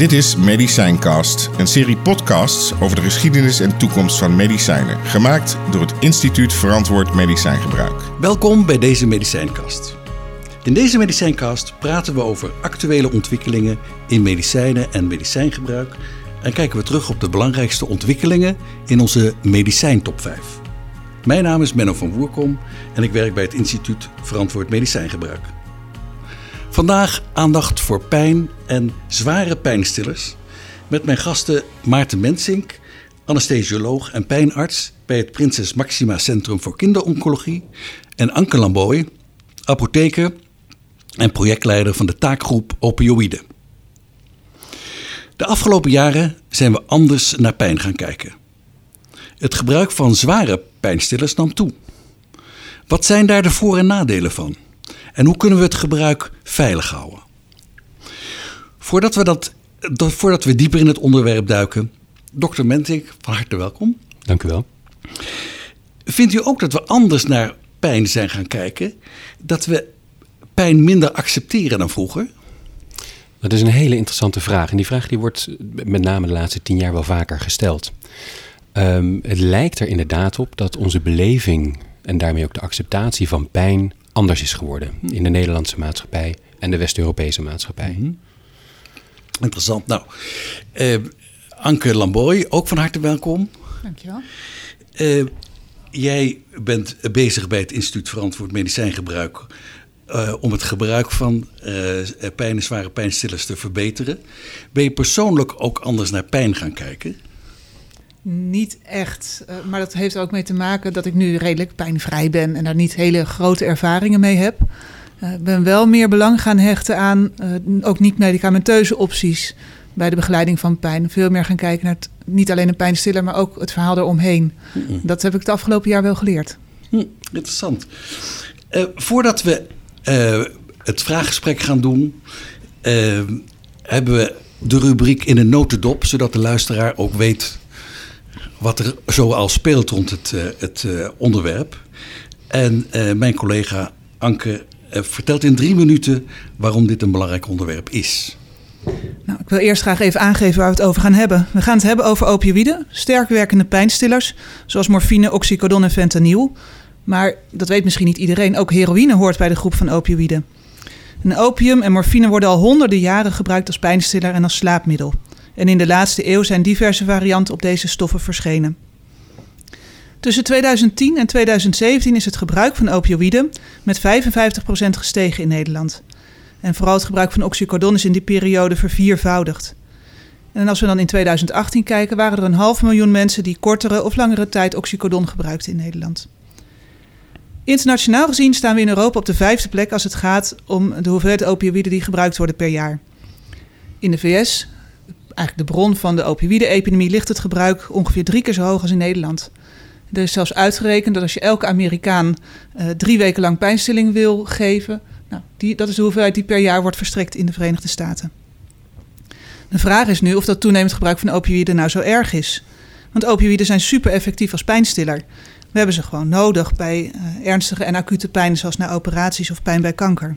Dit is Medicijncast, een serie podcasts over de geschiedenis en toekomst van medicijnen, gemaakt door het Instituut Verantwoord Medicijngebruik. Welkom bij deze Medicijncast. In deze Medicijncast praten we over actuele ontwikkelingen in medicijnen en medicijngebruik en kijken we terug op de belangrijkste ontwikkelingen in onze medicijntop 5. Mijn naam is Menno van Woerkom en ik werk bij het Instituut Verantwoord Medicijngebruik. Vandaag aandacht voor pijn en zware pijnstillers. Met mijn gasten Maarten Mensink, anesthesioloog en pijnarts bij het Prinses Maxima Centrum voor Kinderoncologie. En Anke Lamboy, apotheker en projectleider van de taakgroep Opioïden. De afgelopen jaren zijn we anders naar pijn gaan kijken. Het gebruik van zware pijnstillers nam toe. Wat zijn daar de voor- en nadelen van? En hoe kunnen we het gebruik veilig houden? Voordat we, dat, dat, voordat we dieper in het onderwerp duiken, dokter Mentik, van harte welkom. Dank u wel. Vindt u ook dat we anders naar pijn zijn gaan kijken? Dat we pijn minder accepteren dan vroeger? Dat is een hele interessante vraag. En die vraag die wordt met name de laatste tien jaar wel vaker gesteld. Um, het lijkt er inderdaad op dat onze beleving en daarmee ook de acceptatie van pijn anders is geworden in de Nederlandse maatschappij en de West-Europese maatschappij. Mm -hmm. Interessant. Nou, uh, Anke Lamboy, ook van harte welkom. Dankjewel. Uh, jij bent bezig bij het Instituut Verantwoord Medicijngebruik uh, om het gebruik van pijn en zware pijnstillers te verbeteren. Ben je persoonlijk ook anders naar pijn gaan kijken? Niet echt, uh, maar dat heeft ook mee te maken dat ik nu redelijk pijnvrij ben en daar niet hele grote ervaringen mee heb. Ik uh, ben wel meer belang gaan hechten aan uh, ook niet-medicamenteuze opties bij de begeleiding van pijn. Veel meer gaan kijken naar het, niet alleen een pijnstiller, maar ook het verhaal eromheen. Mm. Dat heb ik het afgelopen jaar wel geleerd. Hm, interessant. voordat we het vraaggesprek gaan doen, hebben we de rubriek in een notendop, zodat de luisteraar ook weet wat er zoal speelt rond het, uh, het uh, onderwerp. En uh, mijn collega Anke vertelt in drie minuten waarom dit een belangrijk onderwerp is. Nou, ik wil eerst graag even aangeven waar we het over gaan hebben. We gaan het hebben over opioïden, sterk werkende pijnstillers, zoals morfine, oxycodon en fentanyl. Maar dat weet misschien niet iedereen, ook heroïne hoort bij de groep van opioïden. En opium en morfine worden al honderden jaren gebruikt als pijnstiller en als slaapmiddel en in de laatste eeuw zijn diverse varianten op deze stoffen verschenen. Tussen 2010 en 2017 is het gebruik van opioïden met 55% gestegen in Nederland. En vooral het gebruik van oxycodon is in die periode verviervoudigd. En als we dan in 2018 kijken, waren er een half miljoen mensen die kortere of langere tijd oxycodon gebruikten in Nederland. Internationaal gezien staan we in Europa op de vijfde plek als het gaat om de hoeveelheid opioïden die gebruikt worden per jaar. In de VS eigenlijk de bron van de opioïde-epidemie ligt het gebruik ongeveer drie keer zo hoog als in Nederland. Er is zelfs uitgerekend dat als je elke Amerikaan uh, drie weken lang pijnstilling wil geven, nou, die, dat is de hoeveelheid die per jaar wordt verstrekt in de Verenigde Staten. De vraag is nu of dat toenemend gebruik van opioïden nou zo erg is. Want opioïden zijn super effectief als pijnstiller. We hebben ze gewoon nodig bij uh, ernstige en acute pijn, zoals na operaties of pijn bij kanker.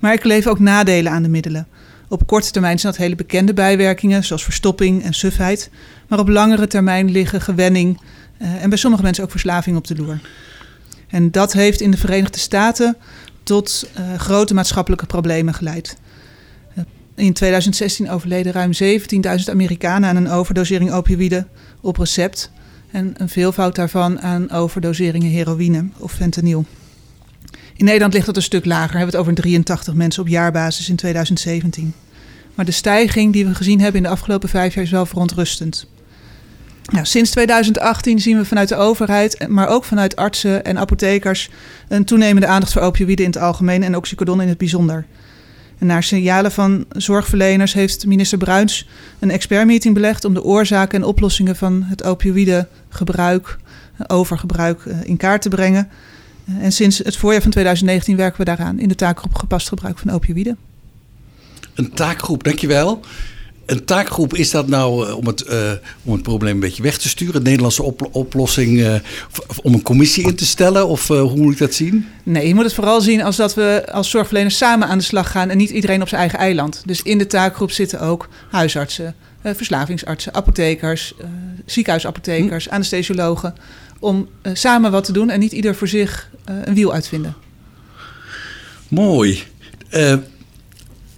Maar er leven ook nadelen aan de middelen. Op korte termijn zijn dat hele bekende bijwerkingen, zoals verstopping en sufheid. Maar op langere termijn liggen gewenning uh, en bij sommige mensen ook verslaving op de loer. En dat heeft in de Verenigde Staten tot uh, grote maatschappelijke problemen geleid. Uh, in 2016 overleden ruim 17.000 Amerikanen aan een overdosering opioïden op recept. En een veelvoud daarvan aan overdoseringen heroïne of fentanyl. In Nederland ligt dat een stuk lager. We hebben het over 83 mensen op jaarbasis in 2017. Maar de stijging die we gezien hebben in de afgelopen vijf jaar is wel verontrustend. Nou, sinds 2018 zien we vanuit de overheid, maar ook vanuit artsen en apothekers, een toenemende aandacht voor opioïden in het algemeen en oxycodon in het bijzonder. En naar signalen van zorgverleners heeft minister Bruins een expertmeeting belegd om de oorzaken en oplossingen van het opioïdegebruik, overgebruik in kaart te brengen. En sinds het voorjaar van 2019 werken we daaraan in de taakgroep gepast gebruik van opioïden. Een taakgroep, dankjewel. een taakgroep, is dat nou eh, om, het, eh, om het probleem een beetje weg te sturen? Een Nederlandse op- oplossing eh, om een commissie in te stellen? Of hoe moet ik dat zien? Nee, je moet het vooral zien als dat we als zorgverleners samen aan de slag gaan en niet iedereen op zijn eigen eiland. Dus in de taakgroep zitten ook huisartsen, verslavingsartsen, apothekers, ziekenhuisapothekers, anesthesiologen. Om eh, samen wat te doen en niet ieder voor zich eh, een wiel uitvinden. Mooi. Eh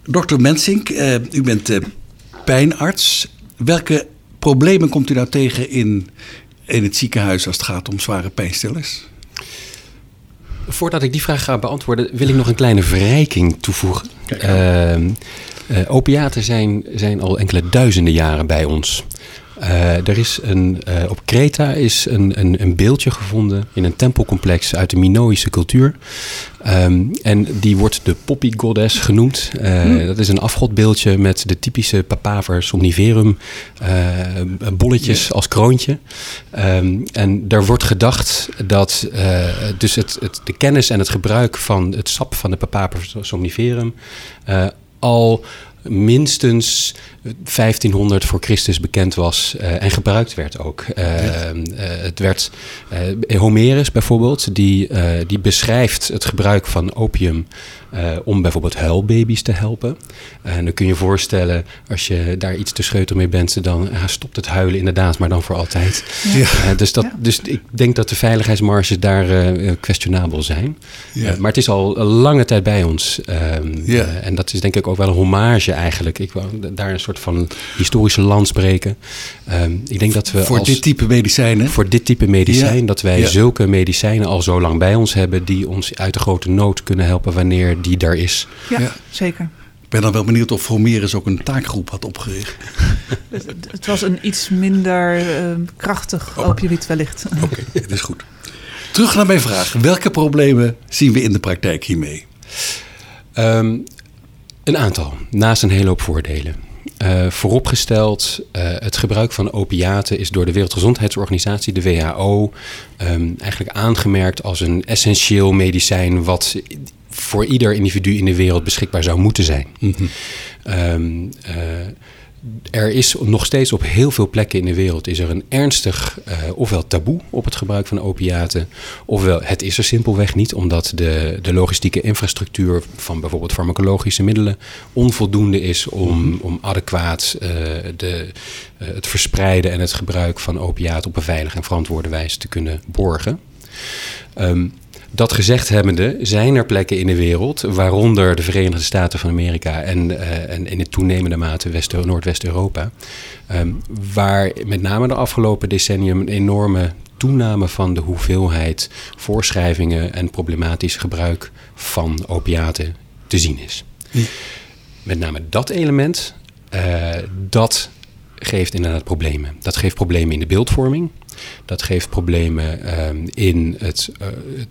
Dokter Mensink, eh, u bent eh, pijnarts. Welke problemen komt u nou tegen in, in het ziekenhuis als het gaat om zware pijnstillers? Voordat ik die vraag ga beantwoorden, wil ik nog een kleine verrijking toevoegen. Ehm, eh, opiaten zijn, zijn al enkele duizenden jaren bij ons. Eh, er is een, eh, op Kreta is een, een, een beeldje gevonden in een tempelcomplex uit de Minoïsche cultuur. Ehm, en die wordt de Poppy Goddess genoemd. Eh, Dat is een afgodbeeldje met de typische papaver somniferum eh, bolletjes als kroontje. Ehm, en daar wordt gedacht dat dus het, het, de kennis en het gebruik van het sap van de papaver somniferum eh, al minstens 1500 voor Christus bekend was eh, en gebruikt werd ook. Eh, eh, het werd Homerus bijvoorbeeld, die, die beschrijft het gebruik van opium om bijvoorbeeld huilbaby's te helpen. En dan kun je je voorstellen, als je daar iets te scheutel mee bent, dan stopt het huilen inderdaad, maar dan voor altijd. Ja. Dus, dat, dus ik denk dat de veiligheidsmarges daar questionabel zijn. Ja. Maar het is al een lange tijd bij ons. Ehm, eh, en dat is denk ik ook wel een hommage eigenlijk. Ik wil daar een soort van historische lans breken. Ehm, ik denk dat we Voor als, dit type medicijnen? voor dit type medicijn, Ja. dat wij Ja. zulke medicijnen al zo lang bij ons hebben, die ons uit de grote nood kunnen helpen wanneer die daar is. Ja, Ja. zeker. Ik ben dan wel benieuwd of Homerus ook een taakgroep had opgericht. Het, was een iets minder eh, krachtig opioïd wellicht. Oké, het is goed. Terug naar mijn vraag. Welke problemen zien we in de praktijk hiermee? Ehm, een aantal, naast een hele hoop voordelen. Eh, vooropgesteld, eh, het gebruik van opiaten is door de Wereldgezondheidsorganisatie, de WHO, ehm, eigenlijk aangemerkt als een essentieel medicijn wat voor ieder individu in de wereld beschikbaar zou moeten zijn. Ehm, eh, er is nog steeds op heel veel plekken in de wereld is er een ernstig eh, ofwel taboe op het gebruik van opiaten, ofwel het is er simpelweg niet, omdat de, de logistieke infrastructuur van bijvoorbeeld farmacologische middelen onvoldoende is om, om adequaat eh, de, eh, het verspreiden en het gebruik van opiaten op een veilige en verantwoorde wijze te kunnen borgen. Ehm, dat gezegd hebbende zijn er plekken in de wereld, waaronder de Verenigde Staten van Amerika en, eh, en in het toenemende mate West- Noordwest-Europa, ehm, waar met name de afgelopen decennium een enorme toename van de hoeveelheid voorschrijvingen en problematisch gebruik van opiaten te zien is. Met name dat element, eh, dat geeft inderdaad problemen. Dat geeft problemen in de beeldvorming. Dat geeft problemen ehm, in het, eh,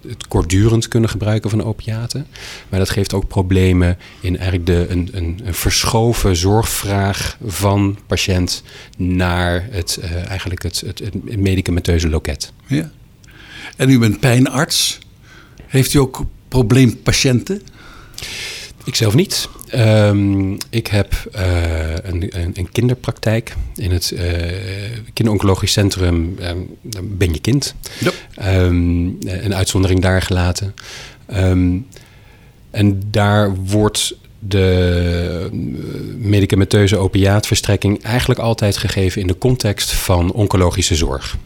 het, kortdurend kunnen gebruiken van opiaten. Maar dat geeft ook problemen in eigenlijk de, een, een, een verschoven zorgvraag van patiënt naar het, eh, eigenlijk het, het, het medicamenteuze loket. Ja. En u bent pijnarts. Heeft u ook probleempatiënten? Ik zelf niet. Ehm, ik heb eh, een, een, een kinderpraktijk in het eh kinderoncologisch centrum. dan ben je kind. Ehm, een uitzondering daar gelaten. En daar wordt de eh, medicamenteuze opiaatverstrekking eigenlijk altijd gegeven in de context van oncologische zorg.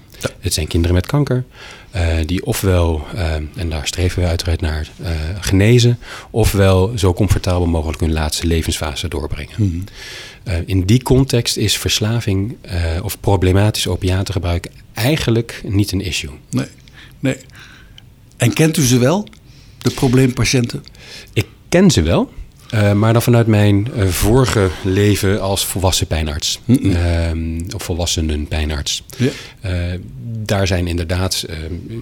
Het zijn kinderen met kanker, eh, die ofwel, eh, en daar streven we uiteraard naar, eh, genezen, ofwel zo comfortabel mogelijk hun laatste levensfase doorbrengen. Eh, in die context is verslaving of problematisch opiatengebruik eigenlijk niet een issue. Nee. nee. En kent u ze wel? De probleempatiënten? Ik ken ze wel, eh, maar dan vanuit mijn eh, vorige leven als volwassen pijnarts. Ehm, of volwassenen pijnarts. Ja. Eh, daar zijn inderdaad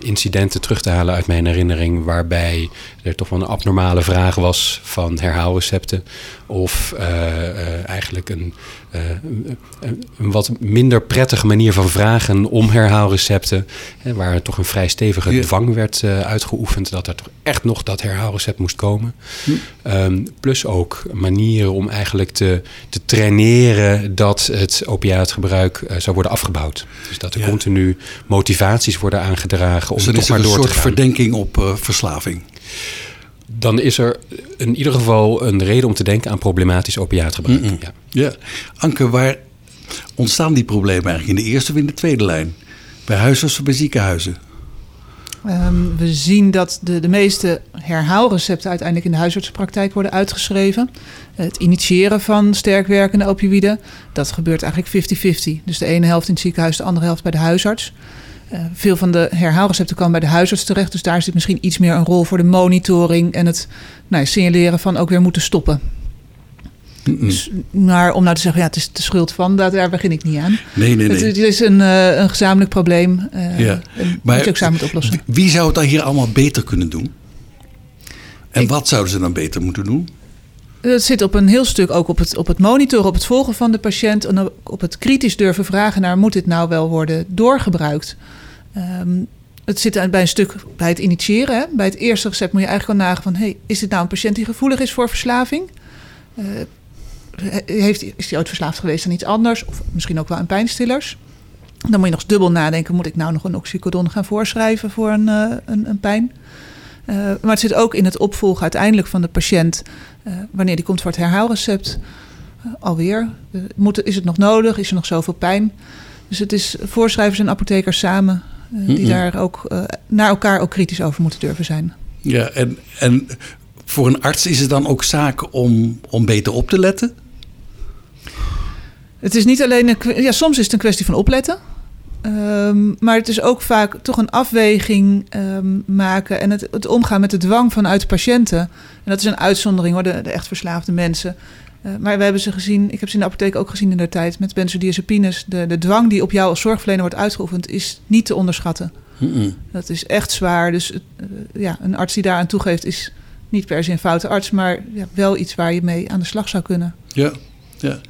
incidenten terug te halen uit mijn herinnering... waarbij er toch wel een abnormale vraag was van herhaalrecepten... of eigenlijk een, een, een wat minder prettige manier van vragen om herhaalrecepten... Hè, waar toch een vrij stevige Ja. dwang werd eh, uitgeoefend... dat er toch echt nog dat herhaalrecept moest komen. Ehm, plus plus ook manieren om eigenlijk te, te traineren dat het opiaatgebruik uh, zou worden afgebouwd. Dus dat er continu motivaties worden aangedragen om dus toch maar door te gaan. een soort verdenking op verslaving. Dan is er in ieder geval een reden om te denken aan problematisch opiaatgebruik. Mm -mm. Ja. ja. Anke, waar ontstaan die problemen eigenlijk in de eerste of in de tweede lijn? Bij huisartsen of bij ziekenhuizen? Um, we zien dat de, de meeste herhaalrecepten uiteindelijk in de huisartsenpraktijk worden uitgeschreven. Het initiëren van sterkwerkende opioïden, dat gebeurt eigenlijk 50-50. Dus de ene helft in het ziekenhuis, de andere helft bij de huisarts. Uh, veel van de herhaalrecepten komen bij de huisarts terecht. Dus daar zit misschien iets meer een rol voor de monitoring en het nou, signaleren van ook weer moeten stoppen. Dus, maar om nou te zeggen, ja, het is de schuld van, daar, daar begin ik niet aan. Nee, nee, nee. Het, het is een, uh, een gezamenlijk probleem. Uh, ja. Maar moet je ook samen het oplossen. Wie zou het dan hier allemaal beter kunnen doen? En ik, wat zouden ze dan beter moeten doen? Het zit op een heel stuk ook op het, op het monitoren, op het volgen van de patiënt. En op het kritisch durven vragen naar, moet dit nou wel worden doorgebruikt? Um, het zit bij een stuk bij het initiëren. Hè? Bij het eerste recept moet je eigenlijk al nagaan van... Hey, is dit nou een patiënt die gevoelig is voor verslaving? Uh, heeft, is hij ooit verslaafd geweest aan iets anders? Of misschien ook wel aan pijnstillers? Dan moet je nog dubbel nadenken: moet ik nou nog een oxycodon gaan voorschrijven voor een, uh, een, een, pijn? Uh, maar het zit ook in het opvolgen uiteindelijk van de patiënt. Uh, wanneer die komt voor het herhaalrecept. alweer. moet, is het nog nodig? Is er nog zoveel pijn? Dus het is voorschrijvers en apothekers samen. die mm -mm. daar ook naar elkaar ook kritisch over moeten durven zijn. Ja, en, en voor een arts is het dan ook zaak om, om beter op te letten? Het is niet alleen een, ja, soms is het een kwestie van opletten. Um, maar het is ook vaak toch een afweging um, maken en het, het, omgaan met de dwang vanuit patiënten. En dat is een uitzondering hoor, de, de echt verslaafde mensen. Uh, maar we hebben ze gezien, ik heb ze in de apotheek ook gezien in de tijd met benzodiazepines. De, de dwang die op jou als zorgverlener wordt uitgeoefend is niet te onderschatten. Mm -mm. Dat is echt zwaar. Dus uh, ja, een arts die daaraan toegeeft is niet per se een foute arts, maar ja, wel iets waar je mee aan de slag zou kunnen. Ja, ja.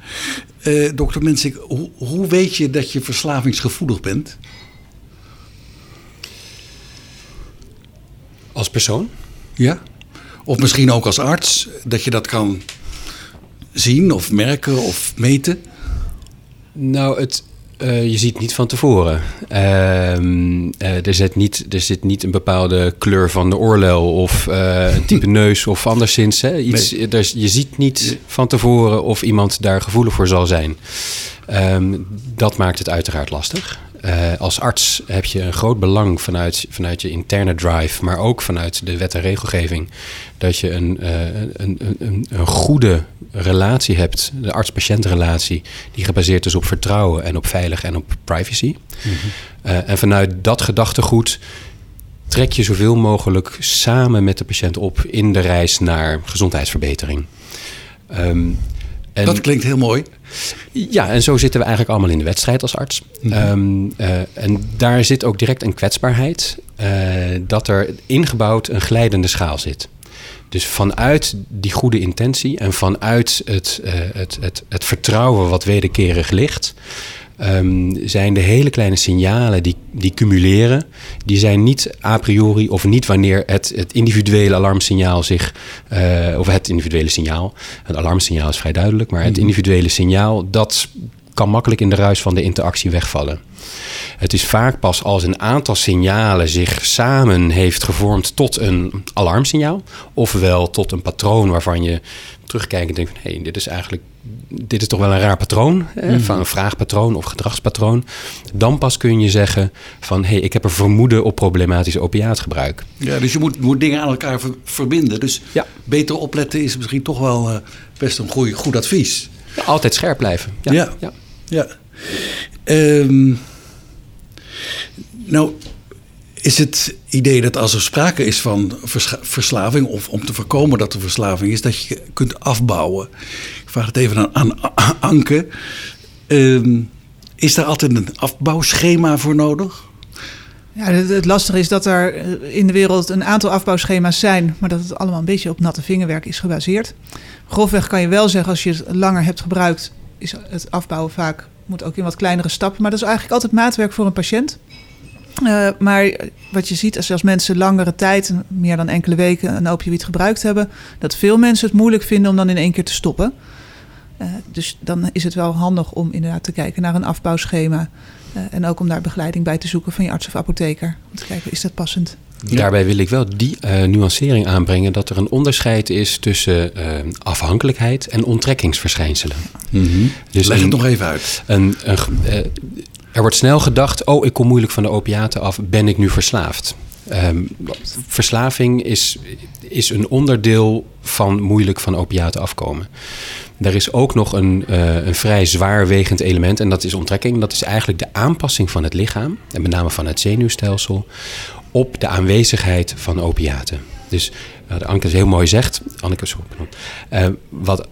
Uh, dokter Mensik, hoe, hoe weet je dat je verslavingsgevoelig bent? Als persoon? Ja. Of misschien ook als arts, dat je dat kan zien of merken of meten? Nou, het, uh, je ziet niet van tevoren. Uh, uh, er, zit niet, er zit niet een bepaalde kleur van de oorlel of uh, een type neus of anderszins. Hè. Iets, nee. er, je ziet niet van tevoren of iemand daar gevoelig voor zal zijn. Um, dat maakt het uiteraard lastig. als arts heb je een groot belang vanuit, vanuit je interne drive, maar ook vanuit de wet en regelgeving, dat je een, een, een, een goede relatie hebt, de arts-patiëntrelatie, die gebaseerd is op vertrouwen en op veilig en op privacy. Mm -hmm. uh, en vanuit dat gedachtegoed trek je zoveel mogelijk samen met de patiënt op in de reis naar gezondheidsverbetering. Um, en, dat klinkt heel mooi. Ja, en zo zitten we eigenlijk allemaal in de wedstrijd als arts. Mm -hmm. um, uh, en daar zit ook direct een kwetsbaarheid, uh, dat er ingebouwd een glijdende schaal zit. Dus vanuit die goede intentie en vanuit het, uh, het, het, het vertrouwen wat wederkerig ligt, um, zijn de hele kleine signalen die, die cumuleren, die zijn niet a priori of niet wanneer het, het individuele alarmsignaal zich, uh, of het individuele signaal, het alarmsignaal is vrij duidelijk, maar het individuele signaal, dat kan makkelijk in de ruis van de interactie wegvallen. Het is vaak pas als een aantal signalen zich samen heeft gevormd tot een alarmsignaal, ofwel tot een patroon waarvan je terugkijkt en denkt: hé, hey, dit is eigenlijk dit is toch wel een raar patroon, mm. van een vraagpatroon of gedragspatroon. Dan pas kun je zeggen van hé, hey, ik heb een vermoeden op problematisch opiaatgebruik. Ja, dus je moet, moet dingen aan elkaar ver, verbinden. Dus ja. beter opletten is misschien toch wel uh, best een goeie, goed advies. Ja, altijd scherp blijven. Ja. ja. ja. Ja. Um, nou, is het idee dat als er sprake is van verslaving, of om te voorkomen dat er verslaving is, dat je kunt afbouwen. Ik vraag het even aan, Anke. Um, is daar altijd een afbouwschema voor nodig? Ja, het, het, lastige is dat er in de wereld een aantal afbouwschema's zijn, maar dat het allemaal een beetje op natte vingerwerk is gebaseerd. Grofweg kan je wel zeggen, als je het langer hebt gebruikt, is het afbouwen vaak moet ook in wat kleinere stappen. Maar dat is eigenlijk altijd maatwerk voor een patiënt. Uh, maar wat je ziet is als mensen langere tijd, meer dan enkele weken, een opioïd gebruikt hebben, dat veel mensen het moeilijk vinden om dan in één keer te stoppen. Uh, dus dan is het wel handig om inderdaad te kijken naar een afbouwschema. Uh, en ook om daar begeleiding bij te zoeken van je arts of apotheker. Om te kijken, is dat passend? Daarbij wil ik wel die nuancering aanbrengen dat er een onderscheid is tussen afhankelijkheid en onttrekkingsverschijnselen. Mm -hmm. dus Leg het nog even uit. Een, een, er wordt snel gedacht, oh, ik kom moeilijk van de opiaten af, ben ik nu verslaafd? Um, verslaving is, is een onderdeel van moeilijk van opiaten afkomen. Er is ook nog een, uh, een vrij zwaarwegend element en dat is onttrekking. Dat is eigenlijk de aanpassing van het lichaam, en met name van het zenuwstelsel, op de aanwezigheid van opiaten. Dus uh, Anke heel mooi zegt, Anneke, uh, wat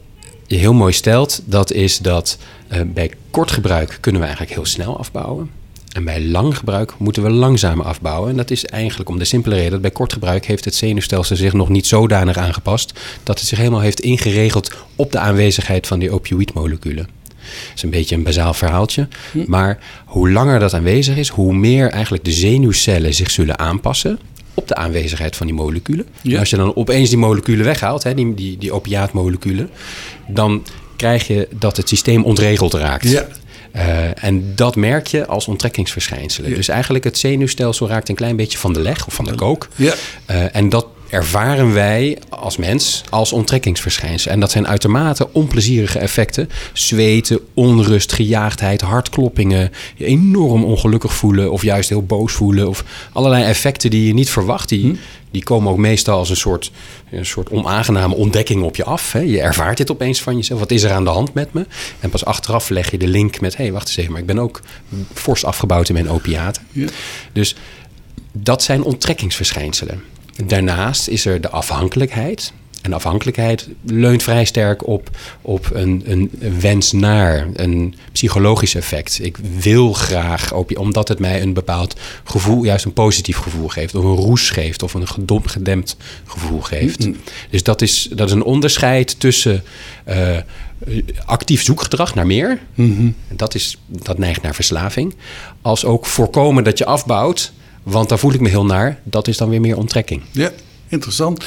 je heel mooi stelt, dat is dat uh, bij kort gebruik kunnen we eigenlijk heel snel afbouwen. En bij lang gebruik moeten we langzamer afbouwen. En dat is eigenlijk om de simpele reden dat bij kort gebruik heeft het zenuwstelsel zich nog niet zodanig aangepast dat het zich helemaal heeft ingeregeld op de aanwezigheid van die opioïdmoleculen. Dat is een beetje een bazaal verhaaltje. Hm. Maar hoe langer dat aanwezig is, hoe meer eigenlijk de zenuwcellen zich zullen aanpassen op de aanwezigheid van die moleculen. Als je dan opeens die moleculen weghaalt, hè, die, die, die opiaatmoleculen, dan krijg je dat het systeem ontregeld raakt. Ja. Uh, en dat merk je als onttrekkingsverschijnselen. Dus eigenlijk het zenuwstelsel raakt een klein beetje van de leg of van de kook. Ja. Uh, en dat ervaren wij als mens als onttrekkingsverschijnsel. En dat zijn uitermate onplezierige effecten. Zweten, onrust, gejaagdheid, hartkloppingen, je enorm ongelukkig voelen of juist heel boos voelen. Of allerlei effecten die je niet verwacht. Die, hm. die komen ook meestal als een soort, een soort onaangename ontdekking op je af. Hè. Je ervaart dit opeens van jezelf. Wat is er aan de hand met me? En pas achteraf leg je de link met... hé, hey, wacht eens even, maar ik ben ook fors afgebouwd in mijn opiaten. Ja. Dus dat zijn onttrekkingsverschijnselen. Daarnaast is er de afhankelijkheid. En afhankelijkheid leunt vrij sterk op, op een, een wens naar, een psychologisch effect. Ik wil graag, omdat het mij een bepaald gevoel, juist een positief gevoel geeft, of een roes geeft, of een gedom, gedempt gevoel geeft. Mm-hmm. Dus dat is, dat is een onderscheid tussen uh, actief zoekgedrag naar meer, mm-hmm. dat, is, dat neigt naar verslaving, als ook voorkomen dat je afbouwt want daar voel ik me heel naar. Dat is dan weer meer onttrekking. Ja, interessant.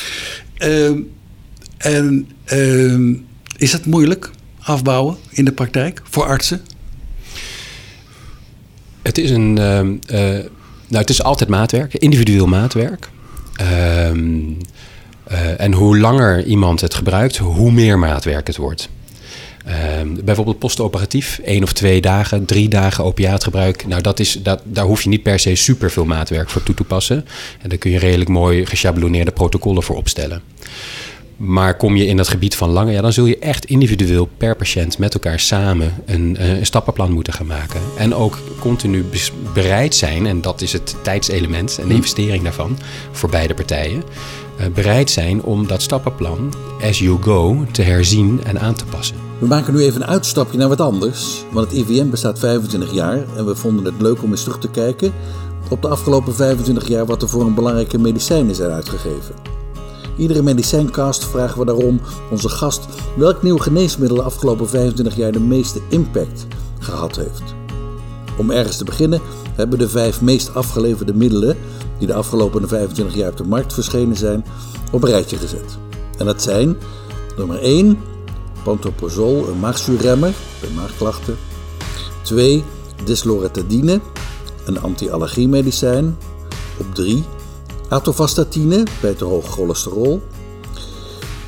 Uh, en uh, is het moeilijk afbouwen in de praktijk voor artsen? Het is een. Uh, nou, het is altijd maatwerk, individueel maatwerk. Ehm, eh, en hoe langer iemand het gebruikt, hoe meer maatwerk het wordt. Ehm, bijvoorbeeld postoperatief, één of twee dagen, drie dagen opiaatgebruik. Nou, dat is, dat, daar hoef je niet per se super veel maatwerk voor toe te passen. En daar kun je redelijk mooi geschabloneerde protocollen voor opstellen. Maar kom je in dat gebied van langer, ja, dan zul je echt individueel per patiënt met elkaar samen een, eh, een stappenplan moeten gaan maken. En ook continu bereid zijn, en dat is het tijdselement en de hm. investering daarvan voor beide partijen. Uh, bereid zijn om dat stappenplan as you go te herzien en aan te passen. We maken nu even een uitstapje naar wat anders, want het IVM bestaat 25 jaar en we vonden het leuk om eens terug te kijken op de afgelopen 25 jaar wat er voor een belangrijke medicijnen zijn uitgegeven. Iedere medicijncast vragen we daarom onze gast welk nieuw geneesmiddel de afgelopen 25 jaar de meeste impact gehad heeft. Om ergens te beginnen hebben we de vijf meest afgeleverde middelen die de afgelopen 25 jaar op de markt verschenen zijn op een rijtje gezet. En dat zijn nummer 1 pantoprazol, een maagzuurremmer bij maagklachten. 2. Desloratadine, een anti-allergiemedicijn. Op 3. Atovastatine bij te hoog cholesterol.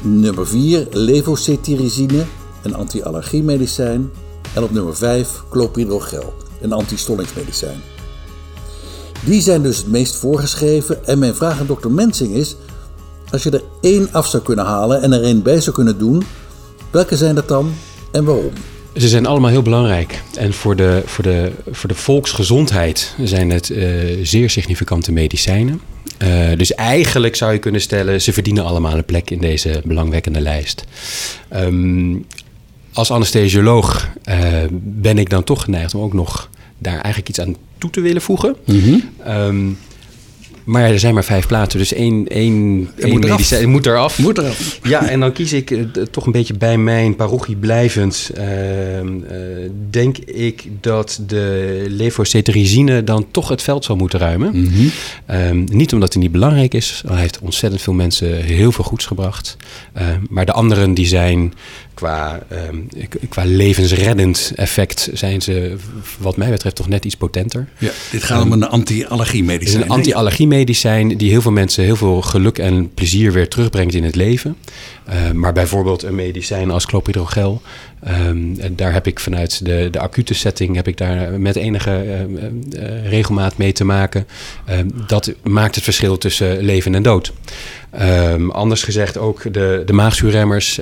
Nummer 4. Levocetirizine, een anti-allergiemedicijn. En op nummer 5. Clopidogrel, een antistollingsmedicijn. Die zijn dus het meest voorgeschreven en mijn vraag aan dokter Mensing is... als je er één af zou kunnen halen en er één bij zou kunnen doen... Welke zijn dat dan en waarom? Ze zijn allemaal heel belangrijk. En voor de, voor de, voor de volksgezondheid zijn het uh, zeer significante medicijnen. Uh, dus eigenlijk zou je kunnen stellen, ze verdienen allemaal een plek in deze belangwekkende lijst. Um, als anesthesioloog uh, ben ik dan toch geneigd om ook nog daar eigenlijk iets aan toe te willen voegen. Mm -hmm. um, Maar er zijn maar vijf platen, dus één, één, één moet eraf. medicijn moet eraf. Moet eraf. Ja, en dan kies ik eh, toch een beetje bij mijn parochie blijvend. ehm, eh, denk ik dat de levocetirizine dan toch het veld zal moeten ruimen. Mhm. Ehm, niet omdat hij niet belangrijk is. Hij heeft ontzettend veel mensen heel veel goeds gebracht. Ehm, maar de anderen die zijn qua, ehm, qua levensreddend effect... zijn ze wat mij betreft toch net iets potenter. Ja, dit gaat om een anti-allergie Het is medicijn. een anti-allergiemedicijn die heel veel mensen heel veel geluk en plezier weer terugbrengt in het leven. Uh, maar bijvoorbeeld een medicijn als clopidogrel. Um, en daar heb ik vanuit de, de acute setting heb ik daar met enige uh, uh, regelmaat mee te maken. Um, dat maakt het verschil tussen leven en dood. Um, anders gezegd ook de, de maagzuurremmers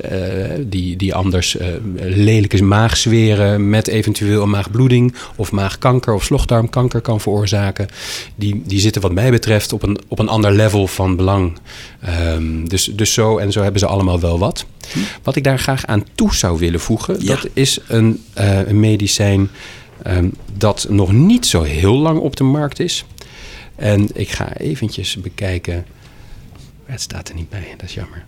die, die anders lelijke maagzweren met eventueel een maagbloeding of maagkanker of slokdarmkanker kan veroorzaken. Die, die zitten wat mij betreft op een, op een ander level van belang. Dus, dus zo en zo hebben ze allemaal wel wat. Wat ik daar graag aan toe zou willen voegen, ja. dat is een, uh, een medicijn um, dat nog niet zo heel lang op de markt is. En ik ga eventjes bekijken. Het staat er niet bij, dat is jammer.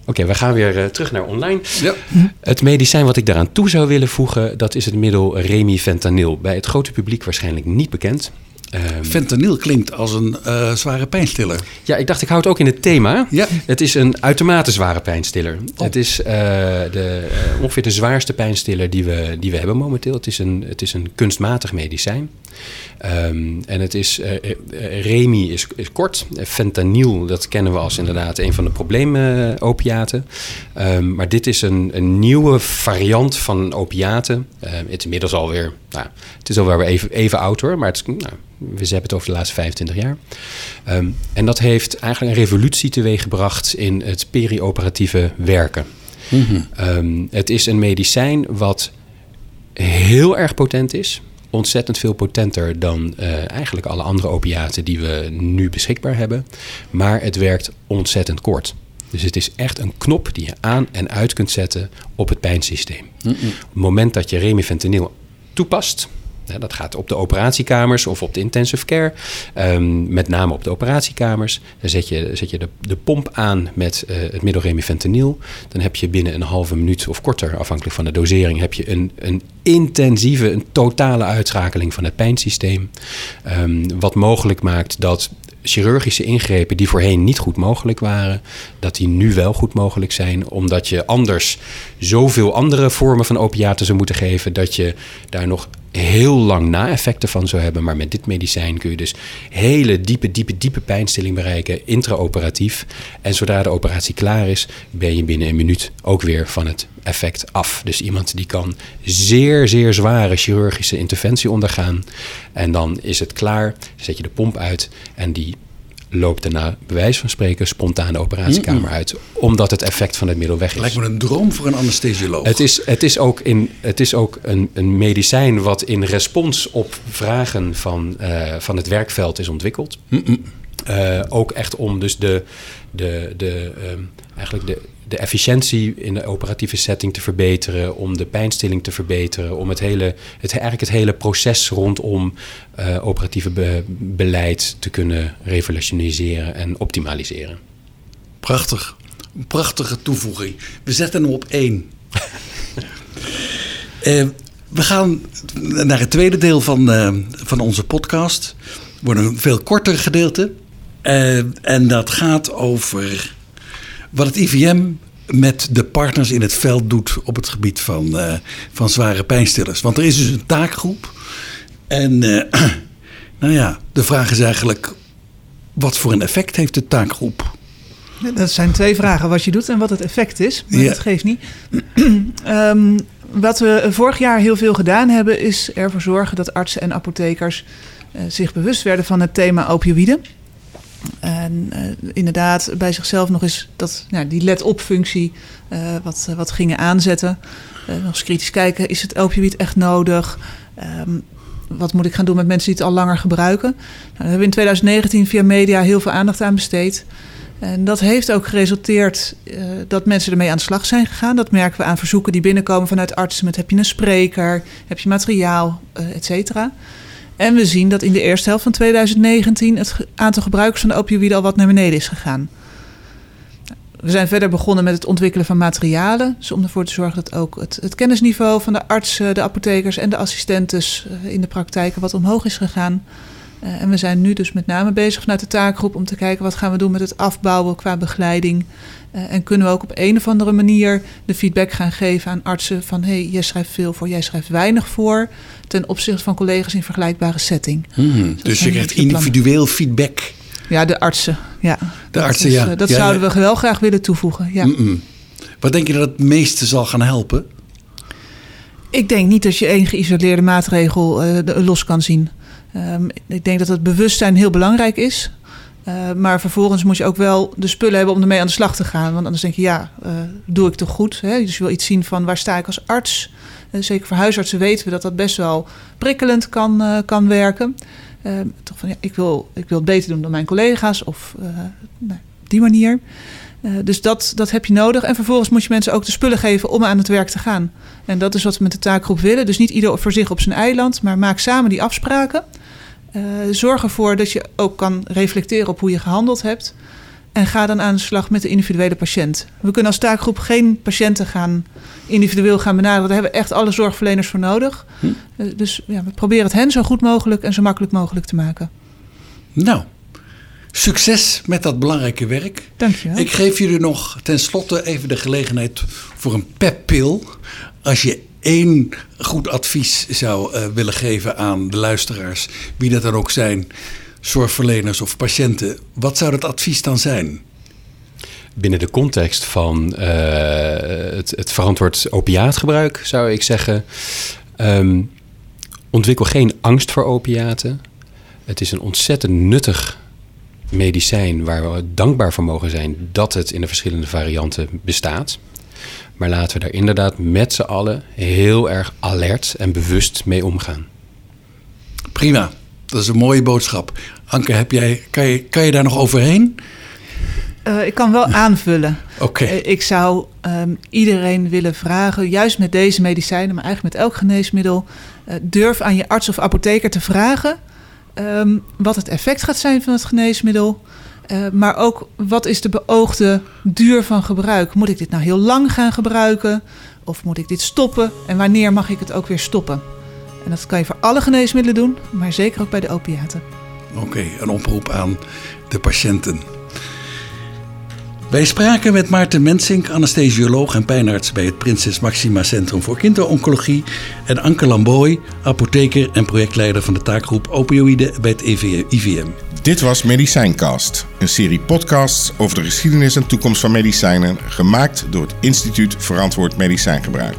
Oké, okay, we gaan weer uh, terug naar online. Ja. Het medicijn wat ik daaraan toe zou willen voegen, dat is het middel remifentanil. Bij het grote publiek waarschijnlijk niet bekend. Um, Fentanyl klinkt als een uh, zware pijnstiller. Ja, ik dacht ik hou het ook in het thema. Ja. Het is een uitermate zware pijnstiller. Oh. Het is uh, de, uh, ongeveer de zwaarste pijnstiller die we, die we hebben momenteel. Het is een, het is een kunstmatig medicijn. Um, en het is, Remi is, is kort. Fentanyl, dat kennen we als inderdaad een van de probleemopiaten. Um, maar dit is een, een nieuwe variant van opiaten. Het is inmiddels alweer, nou, het is alweer even, even oud hoor, maar het is, nou, we hebben het over de laatste 25 jaar. Um, en dat heeft eigenlijk een revolutie teweeggebracht in het perioperatieve werken. Mm -hmm. um, het is een medicijn wat heel erg potent is. Ontzettend veel potenter dan uh, eigenlijk alle andere opiaten die we nu beschikbaar hebben. Maar het werkt ontzettend kort. Dus het is echt een knop die je aan en uit kunt zetten op het pijnsysteem. Mm -mm. Op het moment dat je remifentanil toepast, dat gaat op de operatiekamers of op de intensive care. Um, met name op de operatiekamers. Dan zet je, zet je de, de pomp aan met uh, het middel remifentanil. Dan heb je binnen een halve minuut of korter, afhankelijk van de dosering... heb je een, een intensieve, een totale uitschakeling van het pijnsysteem. Um, wat mogelijk maakt dat chirurgische ingrepen die voorheen niet goed mogelijk waren, dat die nu wel goed mogelijk zijn, omdat je anders zoveel andere vormen van opiaten zou moeten geven, dat je daar nog heel lang na-effecten van zou hebben. Maar met dit medicijn kun je dus hele diepe, diepe, diepe pijnstilling bereiken, intraoperatief. En zodra de operatie klaar is, ben je binnen een minuut ook weer van het effect af. Dus iemand die kan zeer, zeer zware chirurgische interventie ondergaan. En dan is het klaar, zet je de pomp uit en die loopt daarna, bij wijze van spreken, spontaan de operatiekamer mm -mm. uit. Omdat het effect van het middel weg is. Lijkt me een droom voor een anesthesioloog. Het is, het is ook, in, het is ook een, een medicijn wat in respons op vragen van, uh, van het werkveld is ontwikkeld. Mm uh, ook echt om dus de, de, de, um, eigenlijk de, de efficiëntie in de operatieve setting te verbeteren, om de pijnstilling te verbeteren, om het hele, het, eigenlijk het hele proces rondom uh, operatieve be, beleid te kunnen revolutioniseren en optimaliseren. Prachtig. Een prachtige toevoeging. We zetten hem op één. uh, we gaan naar het tweede deel van, uh, van onze podcast. Het wordt een veel korter gedeelte. en dat gaat over wat het IVM met de partners in het veld doet op het gebied van, uh, van zware pijnstillers. Want er is dus een taakgroep. En uh, nou ja, de vraag is eigenlijk: wat voor een effect heeft de taakgroep? Dat zijn twee vragen: wat je doet en wat het effect is. Maar ja. dat geeft niet. um, wat we vorig jaar heel veel gedaan hebben, is ervoor zorgen dat artsen en apothekers uh, zich bewust werden van het thema opioïden. En uh, inderdaad bij zichzelf nog eens dat, nou, die let-op-functie uh, wat, uh, wat gingen aanzetten. nog eens kritisch kijken, is het opioïd echt nodig? Um, wat moet ik gaan doen met mensen die het al langer gebruiken? Nou, daar hebben in 2019 via media heel veel aandacht aan besteed. En dat heeft ook geresulteerd dat mensen ermee aan de slag zijn gegaan. Dat merken we aan verzoeken die binnenkomen vanuit artsen met heb je een spreker, heb je materiaal, et cetera. En we zien dat in de eerste helft van 2019 het aantal gebruikers van de opioïden al wat naar beneden is gegaan. We zijn verder begonnen met het ontwikkelen van materialen. Dus om ervoor te zorgen dat ook het, het kennisniveau van de artsen, de apothekers en de assistentes eh, in de praktijken wat omhoog is gegaan. Uh, en we zijn nu dus met name bezig vanuit de taakgroep om te kijken wat gaan we doen met het afbouwen qua begeleiding. Uh, en kunnen we ook op een of andere manier de feedback gaan geven aan artsen van hé, hey, jij schrijft veel voor, jij schrijft weinig voor. Ten opzichte van collega's in vergelijkbare setting. Hmm, dus, dus je krijgt individueel feedback. Ja, de artsen. Ja. De artsen, ja. Dat ja, zouden we wel graag willen toevoegen. Ja. Mm -mm. Wat denk je dat het meeste zal gaan helpen? Ik denk niet dat je één geïsoleerde maatregel uh, los kan zien. Um, ik denk dat het bewustzijn heel belangrijk is. Uh, maar vervolgens moet je ook wel de spullen hebben om ermee aan de slag te gaan. Want anders denk je, ja, uh, doe ik toch goed? Hè? Dus je wil iets zien van waar sta ik als arts? Uh, zeker voor huisartsen weten we dat dat best wel prikkelend kan, kan werken. toch van, ja, ik, wil, ik wil het beter doen dan mijn collega's of nou, op die manier. dus dat, dat heb je nodig. En vervolgens moet je mensen ook de spullen geven om aan het werk te gaan. En dat is wat we met de taakgroep willen. Dus niet ieder voor zich op zijn eiland, maar maak samen die afspraken. Uh, zorg ervoor dat je ook kan reflecteren op hoe je gehandeld hebt. En ga dan aan de slag met de individuele patiënt. We kunnen als taakgroep geen patiënten gaan individueel gaan benaderen. Daar hebben we echt alle zorgverleners voor nodig. Hm. Uh, dus ja, we proberen het hen zo goed mogelijk en zo makkelijk mogelijk te maken. Nou, succes met dat belangrijke werk. Dank je wel. Ik geef jullie nog tenslotte even de gelegenheid voor een peppil. Als je één goed advies zou uh, willen geven aan de luisteraars, wie dat dan ook zijn, zorgverleners of patiënten, wat zou dat advies dan zijn? Binnen de context van uh, het, verantwoord opiaatgebruik zou ik zeggen: um, ontwikkel geen angst voor opiaten. Het is een ontzettend nuttig medicijn waar we dankbaar voor mogen zijn dat het in de verschillende varianten bestaat. Maar laten we daar inderdaad met z'n allen heel erg alert en bewust mee omgaan. Prima, dat is een mooie boodschap. Anke, heb jij, kan, je, kan je daar nog overheen? Uh, ik kan wel aanvullen. Oké. Okay. Uh, ik zou um, iedereen willen vragen, juist met deze medicijnen, maar eigenlijk met elk geneesmiddel, uh, durf aan je arts of apotheker te vragen um, wat het effect gaat zijn van het geneesmiddel. Uh, maar ook wat is de beoogde duur van gebruik? Moet ik dit nou heel lang gaan gebruiken? Of moet ik dit stoppen? En wanneer mag ik het ook weer stoppen? En dat kan je voor alle geneesmiddelen doen, maar zeker ook bij de opiaten. Oké, een oproep aan de patiënten. Wij spraken met Maarten Mensink, anesthesioloog en pijnarts bij het Prinses Maxima Centrum voor Kinderoncologie. En Anke Lamboy, apotheker en projectleider van de taakgroep opioïden bij het IVM. Dit was Medicijncast, een serie podcasts over de geschiedenis en toekomst van medicijnen, gemaakt door het Instituut Verantwoord Medicijngebruik.